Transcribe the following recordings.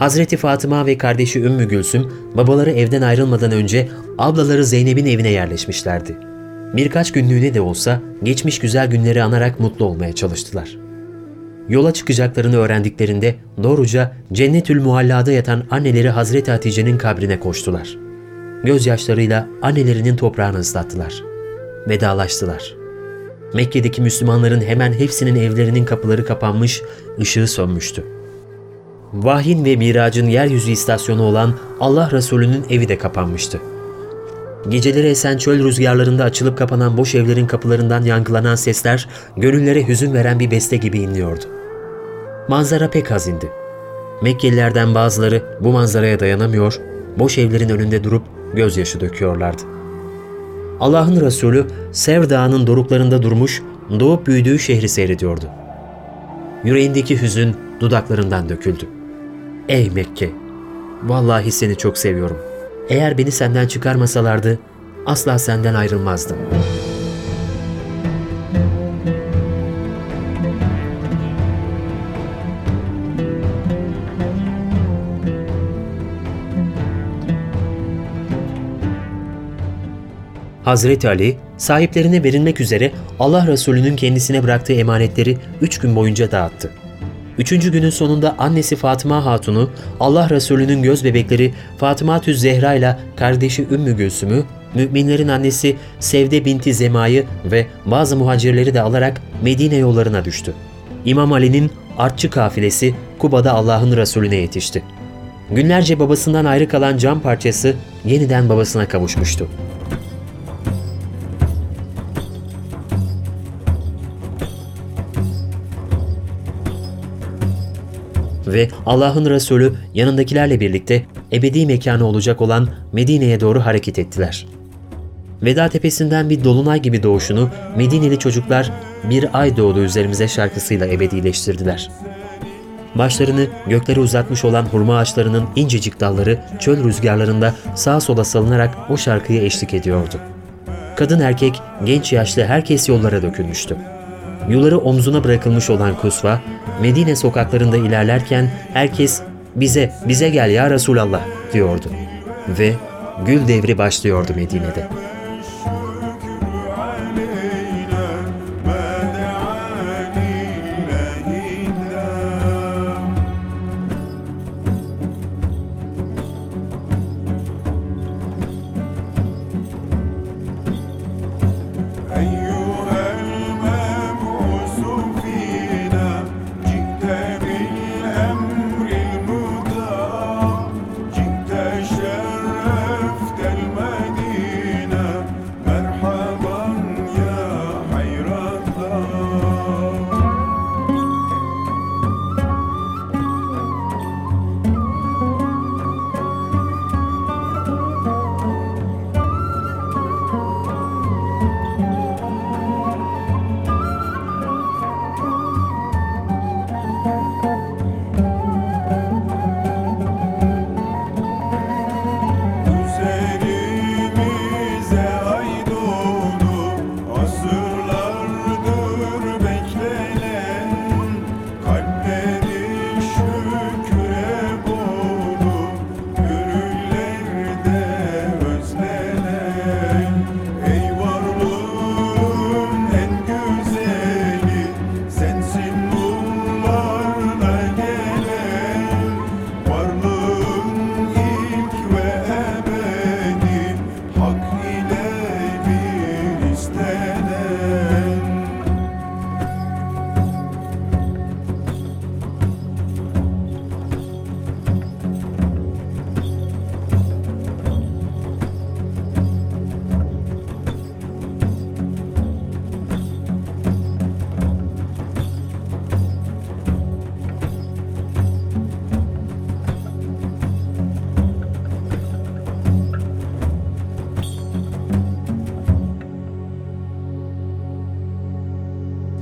Hazreti Fatıma ve kardeşi Ümmü Gülsüm babaları evden ayrılmadan önce ablaları Zeynep'in evine yerleşmişlerdi. Birkaç günlüğüne de olsa geçmiş güzel günleri anarak mutlu olmaya çalıştılar. Yola çıkacaklarını öğrendiklerinde doğruca Cennetül Muhalla'da yatan anneleri Hazreti Hatice'nin kabrine koştular. Gözyaşlarıyla annelerinin toprağını ıslattılar. Vedalaştılar. Mekke'deki Müslümanların hemen hepsinin evlerinin kapıları kapanmış, ışığı sönmüştü. Vahyin ve miracın yeryüzü istasyonu olan Allah Resulü'nün evi de kapanmıştı. Geceleri esen çöl rüzgarlarında açılıp kapanan boş evlerin kapılarından yankılanan sesler gönüllere hüzün veren bir beste gibi inliyordu. Manzara pek hazindi. Mekkelilerden bazıları bu manzaraya dayanamıyor, boş evlerin önünde durup gözyaşı döküyorlardı. Allah'ın Resulü Sev Dağı'nın doruklarında durmuş, doğup büyüdüğü şehri seyrediyordu. Yüreğindeki hüzün dudaklarından döküldü. Ey Mekke! Vallahi seni çok seviyorum. Eğer beni senden çıkarmasalardı asla senden ayrılmazdım. Hazreti Ali, sahiplerine verilmek üzere Allah Resulü'nün kendisine bıraktığı emanetleri üç gün boyunca dağıttı. Üçüncü günün sonunda annesi Fatıma Hatun'u, Allah Resulü'nün göz bebekleri Fatıma Tüz Zehra ile kardeşi Ümmü Gülsüm'ü, müminlerin annesi Sevde binti Zema'yı ve bazı muhacirleri de alarak Medine yollarına düştü. İmam Ali'nin artçı kafilesi Kuba'da Allah'ın Resulüne yetişti. Günlerce babasından ayrı kalan cam parçası yeniden babasına kavuşmuştu. Ve Allah'ın Resulü yanındakilerle birlikte ebedi mekanı olacak olan Medine'ye doğru hareket ettiler. Veda tepesinden bir dolunay gibi doğuşunu Medineli çocuklar bir ay doğdu üzerimize şarkısıyla ebedileştirdiler. Başlarını göklere uzatmış olan hurma ağaçlarının incecik dalları çöl rüzgarlarında sağa sola salınarak o şarkıya eşlik ediyordu. Kadın erkek, genç yaşlı herkes yollara dökülmüştü. Yuları omzuna bırakılmış olan Kusva, Medine sokaklarında ilerlerken herkes bize, bize gel ya Resulallah diyordu. Ve gül devri başlıyordu Medine'de.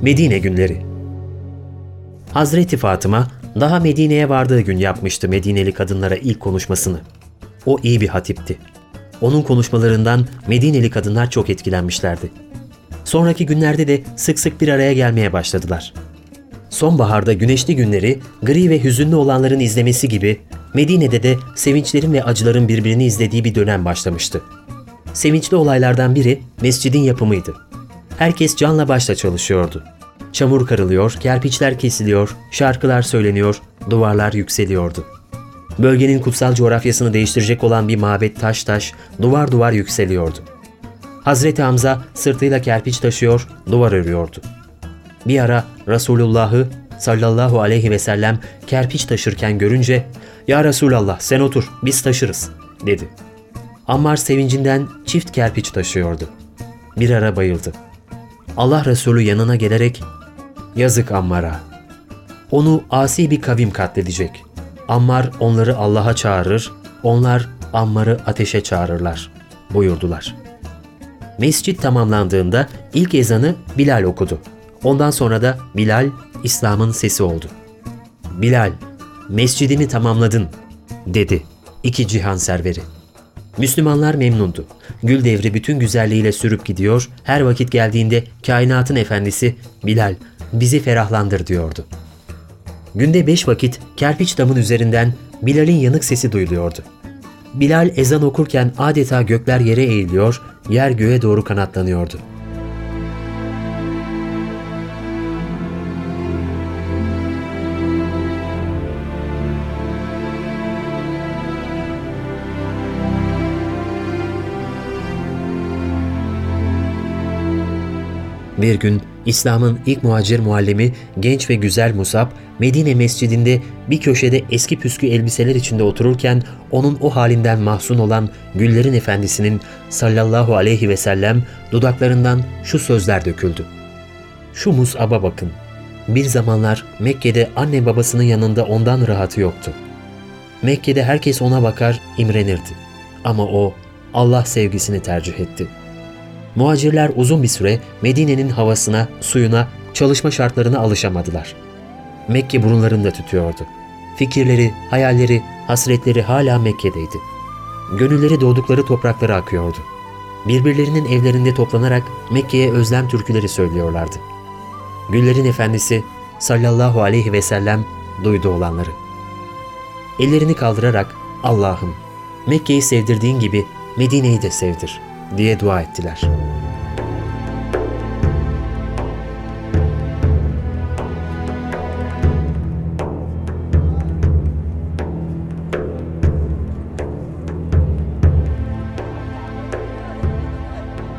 Medine günleri. Hazreti Fatıma daha Medine'ye vardığı gün yapmıştı Medineli kadınlara ilk konuşmasını. O iyi bir hatipti. Onun konuşmalarından Medineli kadınlar çok etkilenmişlerdi. Sonraki günlerde de sık sık bir araya gelmeye başladılar. Sonbaharda güneşli günleri gri ve hüzünlü olanların izlemesi gibi Medine'de de sevinçlerin ve acıların birbirini izlediği bir dönem başlamıştı. Sevinçli olaylardan biri mescidin yapımıydı. Herkes canla başla çalışıyordu. Çamur karılıyor, kerpiçler kesiliyor, şarkılar söyleniyor, duvarlar yükseliyordu. Bölgenin kutsal coğrafyasını değiştirecek olan bir mabet taş taş, duvar duvar yükseliyordu. Hazreti Hamza sırtıyla kerpiç taşıyor, duvar örüyordu. Bir ara Resulullah'ı sallallahu aleyhi ve sellem kerpiç taşırken görünce ''Ya Resulallah sen otur, biz taşırız.'' dedi. Ammar sevincinden çift kerpiç taşıyordu. Bir ara bayıldı. Allah Resulü yanına gelerek ''Yazık Ammar'a. Onu asi bir kavim katledecek. Ammar onları Allah'a çağırır, onlar Ammar'ı ateşe çağırırlar.'' buyurdular. Mescit tamamlandığında ilk ezanı Bilal okudu. Ondan sonra da Bilal İslam'ın sesi oldu. Bilal, mescidimi tamamladın, dedi iki cihan serveri. Müslümanlar memnundu. Gül devri bütün güzelliğiyle sürüp gidiyor, her vakit geldiğinde kainatın efendisi Bilal, bizi ferahlandır diyordu. Günde beş vakit kerpiç damın üzerinden Bilal'in yanık sesi duyuluyordu. Bilal ezan okurken adeta gökler yere eğiliyor, yer göğe doğru kanatlanıyordu. Bir gün İslam'ın ilk muhacir muallimi genç ve güzel Musab, Medine mescidinde bir köşede eski püskü elbiseler içinde otururken onun o halinden mahzun olan Güllerin Efendisi'nin sallallahu aleyhi ve sellem dudaklarından şu sözler döküldü. Şu Musab'a bakın. Bir zamanlar Mekke'de anne babasının yanında ondan rahatı yoktu. Mekke'de herkes ona bakar, imrenirdi. Ama o Allah sevgisini tercih etti.'' Muhacirler uzun bir süre Medine'nin havasına, suyuna, çalışma şartlarına alışamadılar. Mekke burunlarında tütüyordu. Fikirleri, hayalleri, hasretleri hala Mekke'deydi. Gönülleri doğdukları topraklara akıyordu. Birbirlerinin evlerinde toplanarak Mekke'ye özlem türküleri söylüyorlardı. Güllerin efendisi sallallahu aleyhi ve sellem duydu olanları. Ellerini kaldırarak Allah'ım Mekke'yi sevdirdiğin gibi Medine'yi de sevdir diye dua ettiler.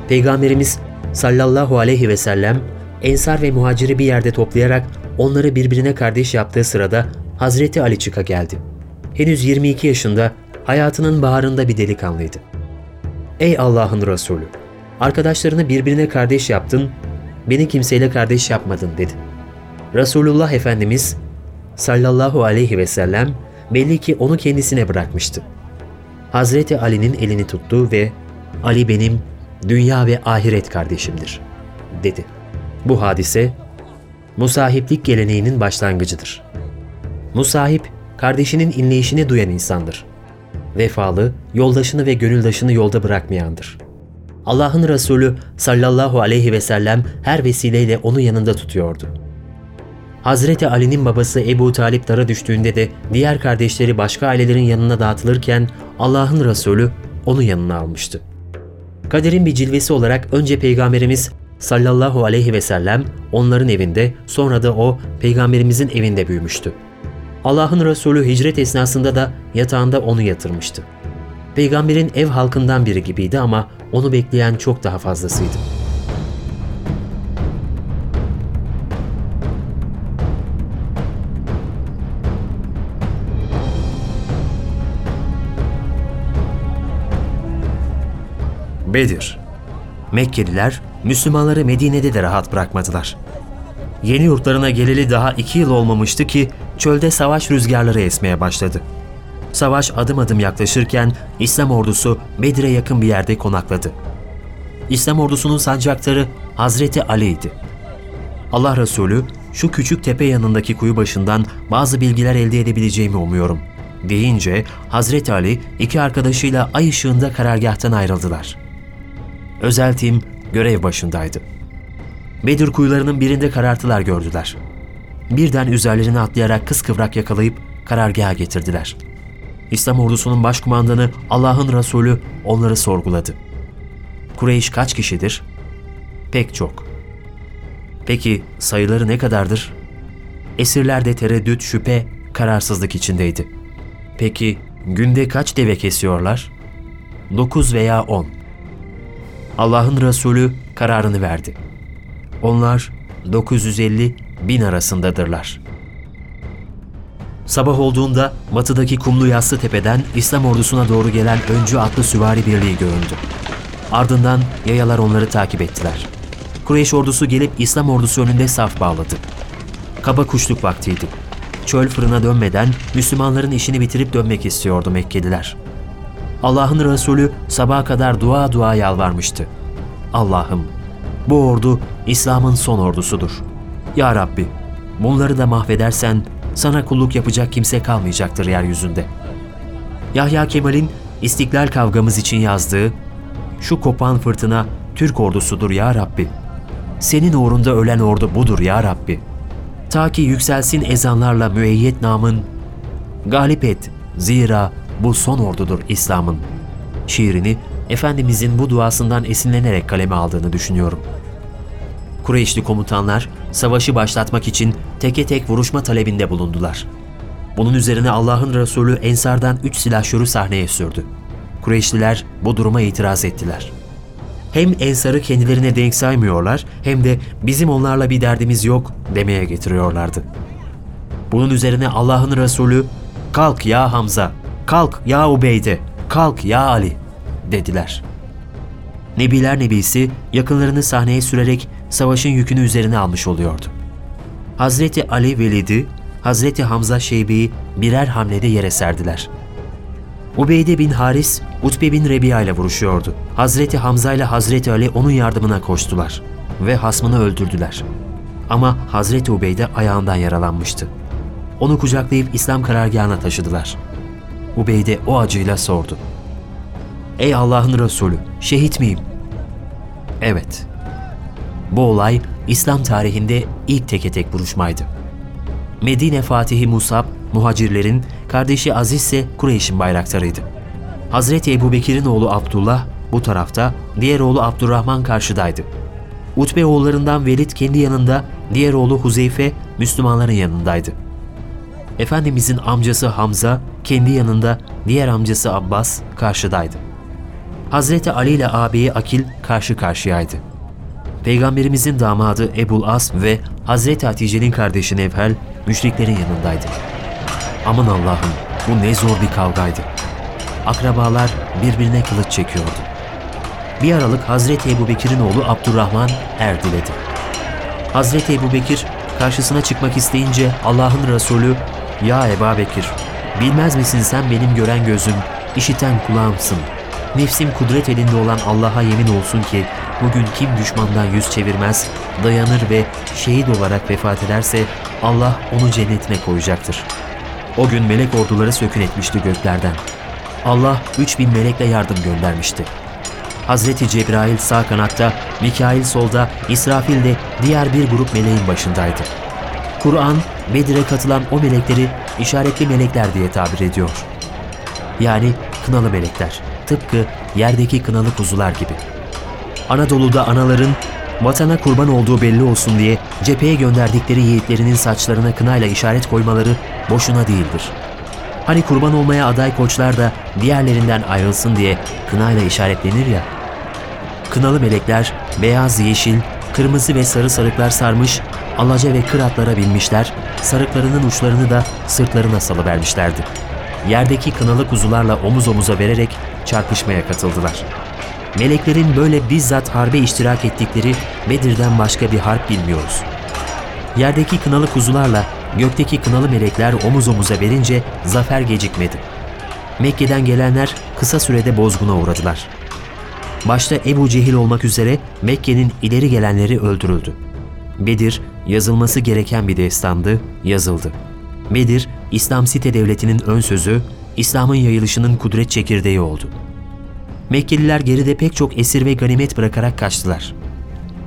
Peygamberimiz sallallahu aleyhi ve sellem ensar ve muhaciri bir yerde toplayarak onları birbirine kardeş yaptığı sırada Hazreti Ali çıka geldi. Henüz 22 yaşında hayatının baharında bir delikanlıydı. Ey Allah'ın Resulü! Arkadaşlarını birbirine kardeş yaptın, beni kimseyle kardeş yapmadın dedi. Resulullah Efendimiz sallallahu aleyhi ve sellem belli ki onu kendisine bırakmıştı. Hazreti Ali'nin elini tuttu ve Ali benim dünya ve ahiret kardeşimdir dedi. Bu hadise musahiplik geleneğinin başlangıcıdır. Musahip kardeşinin inleyişini duyan insandır vefalı, yoldaşını ve gönüldaşını yolda bırakmayandır. Allah'ın Resulü sallallahu aleyhi ve sellem her vesileyle onu yanında tutuyordu. Hazreti Ali'nin babası Ebu Talip dara düştüğünde de diğer kardeşleri başka ailelerin yanına dağıtılırken Allah'ın Resulü onu yanına almıştı. Kaderin bir cilvesi olarak önce Peygamberimiz sallallahu aleyhi ve sellem onların evinde sonra da o Peygamberimizin evinde büyümüştü. Allah'ın Resulü hicret esnasında da yatağında onu yatırmıştı. Peygamberin ev halkından biri gibiydi ama onu bekleyen çok daha fazlasıydı. Bedir Mekkeliler Müslümanları Medine'de de rahat bırakmadılar. Yeni yurtlarına geleli daha iki yıl olmamıştı ki çölde savaş rüzgarları esmeye başladı. Savaş adım adım yaklaşırken İslam ordusu Bedir'e yakın bir yerde konakladı. İslam ordusunun sancaktarı Hazreti Ali'ydi. Allah Resulü şu küçük tepe yanındaki kuyu başından bazı bilgiler elde edebileceğimi umuyorum deyince Hazreti Ali iki arkadaşıyla ay ışığında karargahtan ayrıldılar. Özel tim görev başındaydı. Bedir kuyularının birinde karartılar gördüler. Birden üzerlerine atlayarak kıskıvrak yakalayıp karargaha getirdiler. İslam ordusunun başkumandanı Allah'ın Resulü onları sorguladı. Kureyş kaç kişidir? Pek çok. Peki sayıları ne kadardır? Esirlerde tereddüt, şüphe, kararsızlık içindeydi. Peki günde kaç deve kesiyorlar? 9 veya 10. Allah'ın Resulü kararını verdi. Onlar 950 bin arasındadırlar. Sabah olduğunda batıdaki kumlu yassı tepeden İslam ordusuna doğru gelen öncü atlı süvari birliği göründü. Ardından yayalar onları takip ettiler. Kureyş ordusu gelip İslam ordusu önünde saf bağladı. Kaba kuşluk vaktiydi. Çöl fırına dönmeden Müslümanların işini bitirip dönmek istiyordu Mekkeliler. Allah'ın Resulü sabaha kadar dua dua yalvarmıştı. Allah'ım bu ordu İslam'ın son ordusudur. Ya Rabbi bunları da mahvedersen sana kulluk yapacak kimse kalmayacaktır yeryüzünde. Yahya Kemal'in İstiklal kavgamız için yazdığı şu kopan fırtına Türk ordusudur ya Rabbi. Senin uğrunda ölen ordu budur ya Rabbi. Ta ki yükselsin ezanlarla müeyyet namın. Galip et, zira bu son ordudur İslam'ın. Şiirini Efendimizin bu duasından esinlenerek kaleme aldığını düşünüyorum. Kureyşli komutanlar savaşı başlatmak için teke tek vuruşma talebinde bulundular. Bunun üzerine Allah'ın Resulü Ensar'dan üç silahşörü sahneye sürdü. Kureyşliler bu duruma itiraz ettiler. Hem Ensar'ı kendilerine denk saymıyorlar hem de bizim onlarla bir derdimiz yok demeye getiriyorlardı. Bunun üzerine Allah'ın Resulü kalk ya Hamza, kalk ya Ubeyde, kalk ya Ali dediler. Nebiler Nebisi yakınlarını sahneye sürerek savaşın yükünü üzerine almış oluyordu. Hazreti Ali Velid'i, Hazreti Hamza Şeybe'yi birer hamlede yere serdiler. Ubeyde bin Haris, Utbe bin Rebiya ile vuruşuyordu. Hazreti Hamza ile Hazreti Ali onun yardımına koştular ve hasmını öldürdüler. Ama Hazreti Ubeyde ayağından yaralanmıştı. Onu kucaklayıp İslam karargahına taşıdılar. Ubeyde o acıyla sordu. Ey Allah'ın Resulü, şehit miyim? Evet. Bu olay İslam tarihinde ilk teke tek vuruşmaydı. Medine Fatihi Musab, muhacirlerin, kardeşi Aziz ise Kureyş'in bayraktarıydı. Hazreti Ebu Bekir'in oğlu Abdullah bu tarafta, diğer oğlu Abdurrahman karşıdaydı. Utbe oğullarından Velid kendi yanında, diğer oğlu Huzeyfe Müslümanların yanındaydı. Efendimizin amcası Hamza kendi yanında, diğer amcası Abbas karşıdaydı. Hazreti Ali ile ağabeyi Akil karşı karşıyaydı. Peygamberimizin damadı Ebul As ve Hazreti Hatice'nin kardeşi Nevhel müşriklerin yanındaydı. Aman Allah'ım bu ne zor bir kavgaydı. Akrabalar birbirine kılıç çekiyordu. Bir aralık Hazreti Ebu Bekir'in oğlu Abdurrahman er diledi. Hazreti Ebu Bekir karşısına çıkmak isteyince Allah'ın Resulü ''Ya Eba Bekir, bilmez misin sen benim gören gözüm, işiten kulağımsın. Nefsim kudret elinde olan Allah'a yemin olsun ki bugün kim düşmandan yüz çevirmez, dayanır ve şehit olarak vefat ederse Allah onu cennetine koyacaktır. O gün melek orduları sökün etmişti göklerden. Allah 3000 melekle yardım göndermişti. Hazreti Cebrail sağ kanatta, Mikail solda, İsrafil de diğer bir grup meleğin başındaydı. Kur'an, Bedir'e katılan o melekleri işaretli melekler diye tabir ediyor. Yani kınalı melekler, tıpkı yerdeki kınalı kuzular gibi. Anadolu'da anaların vatana kurban olduğu belli olsun diye cepheye gönderdikleri yiğitlerinin saçlarına kınayla işaret koymaları boşuna değildir. Hani kurban olmaya aday koçlar da diğerlerinden ayrılsın diye kınayla işaretlenir ya. Kınalı melekler beyaz, yeşil, kırmızı ve sarı sarıklar sarmış, alaca ve kır atlara binmişler, sarıklarının uçlarını da sırtlarına salıvermişlerdi. Yerdeki kınalı kuzularla omuz omuza vererek çarpışmaya katıldılar. Meleklerin böyle bizzat harbe iştirak ettikleri Bedir'den başka bir harp bilmiyoruz. Yerdeki kınalı kuzularla gökteki kınalı melekler omuz omuza verince zafer gecikmedi. Mekke'den gelenler kısa sürede bozguna uğradılar. Başta Ebu Cehil olmak üzere Mekke'nin ileri gelenleri öldürüldü. Bedir yazılması gereken bir destandı, yazıldı. Bedir, İslam site devletinin ön sözü, İslam'ın yayılışının kudret çekirdeği oldu. Mekkeliler geride pek çok esir ve ganimet bırakarak kaçtılar.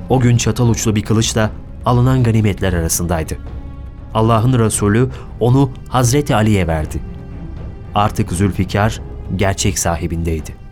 O gün çatal uçlu bir kılıçla alınan ganimetler arasındaydı. Allah'ın Resulü onu Hazreti Ali'ye verdi. Artık Zülfikar gerçek sahibindeydi.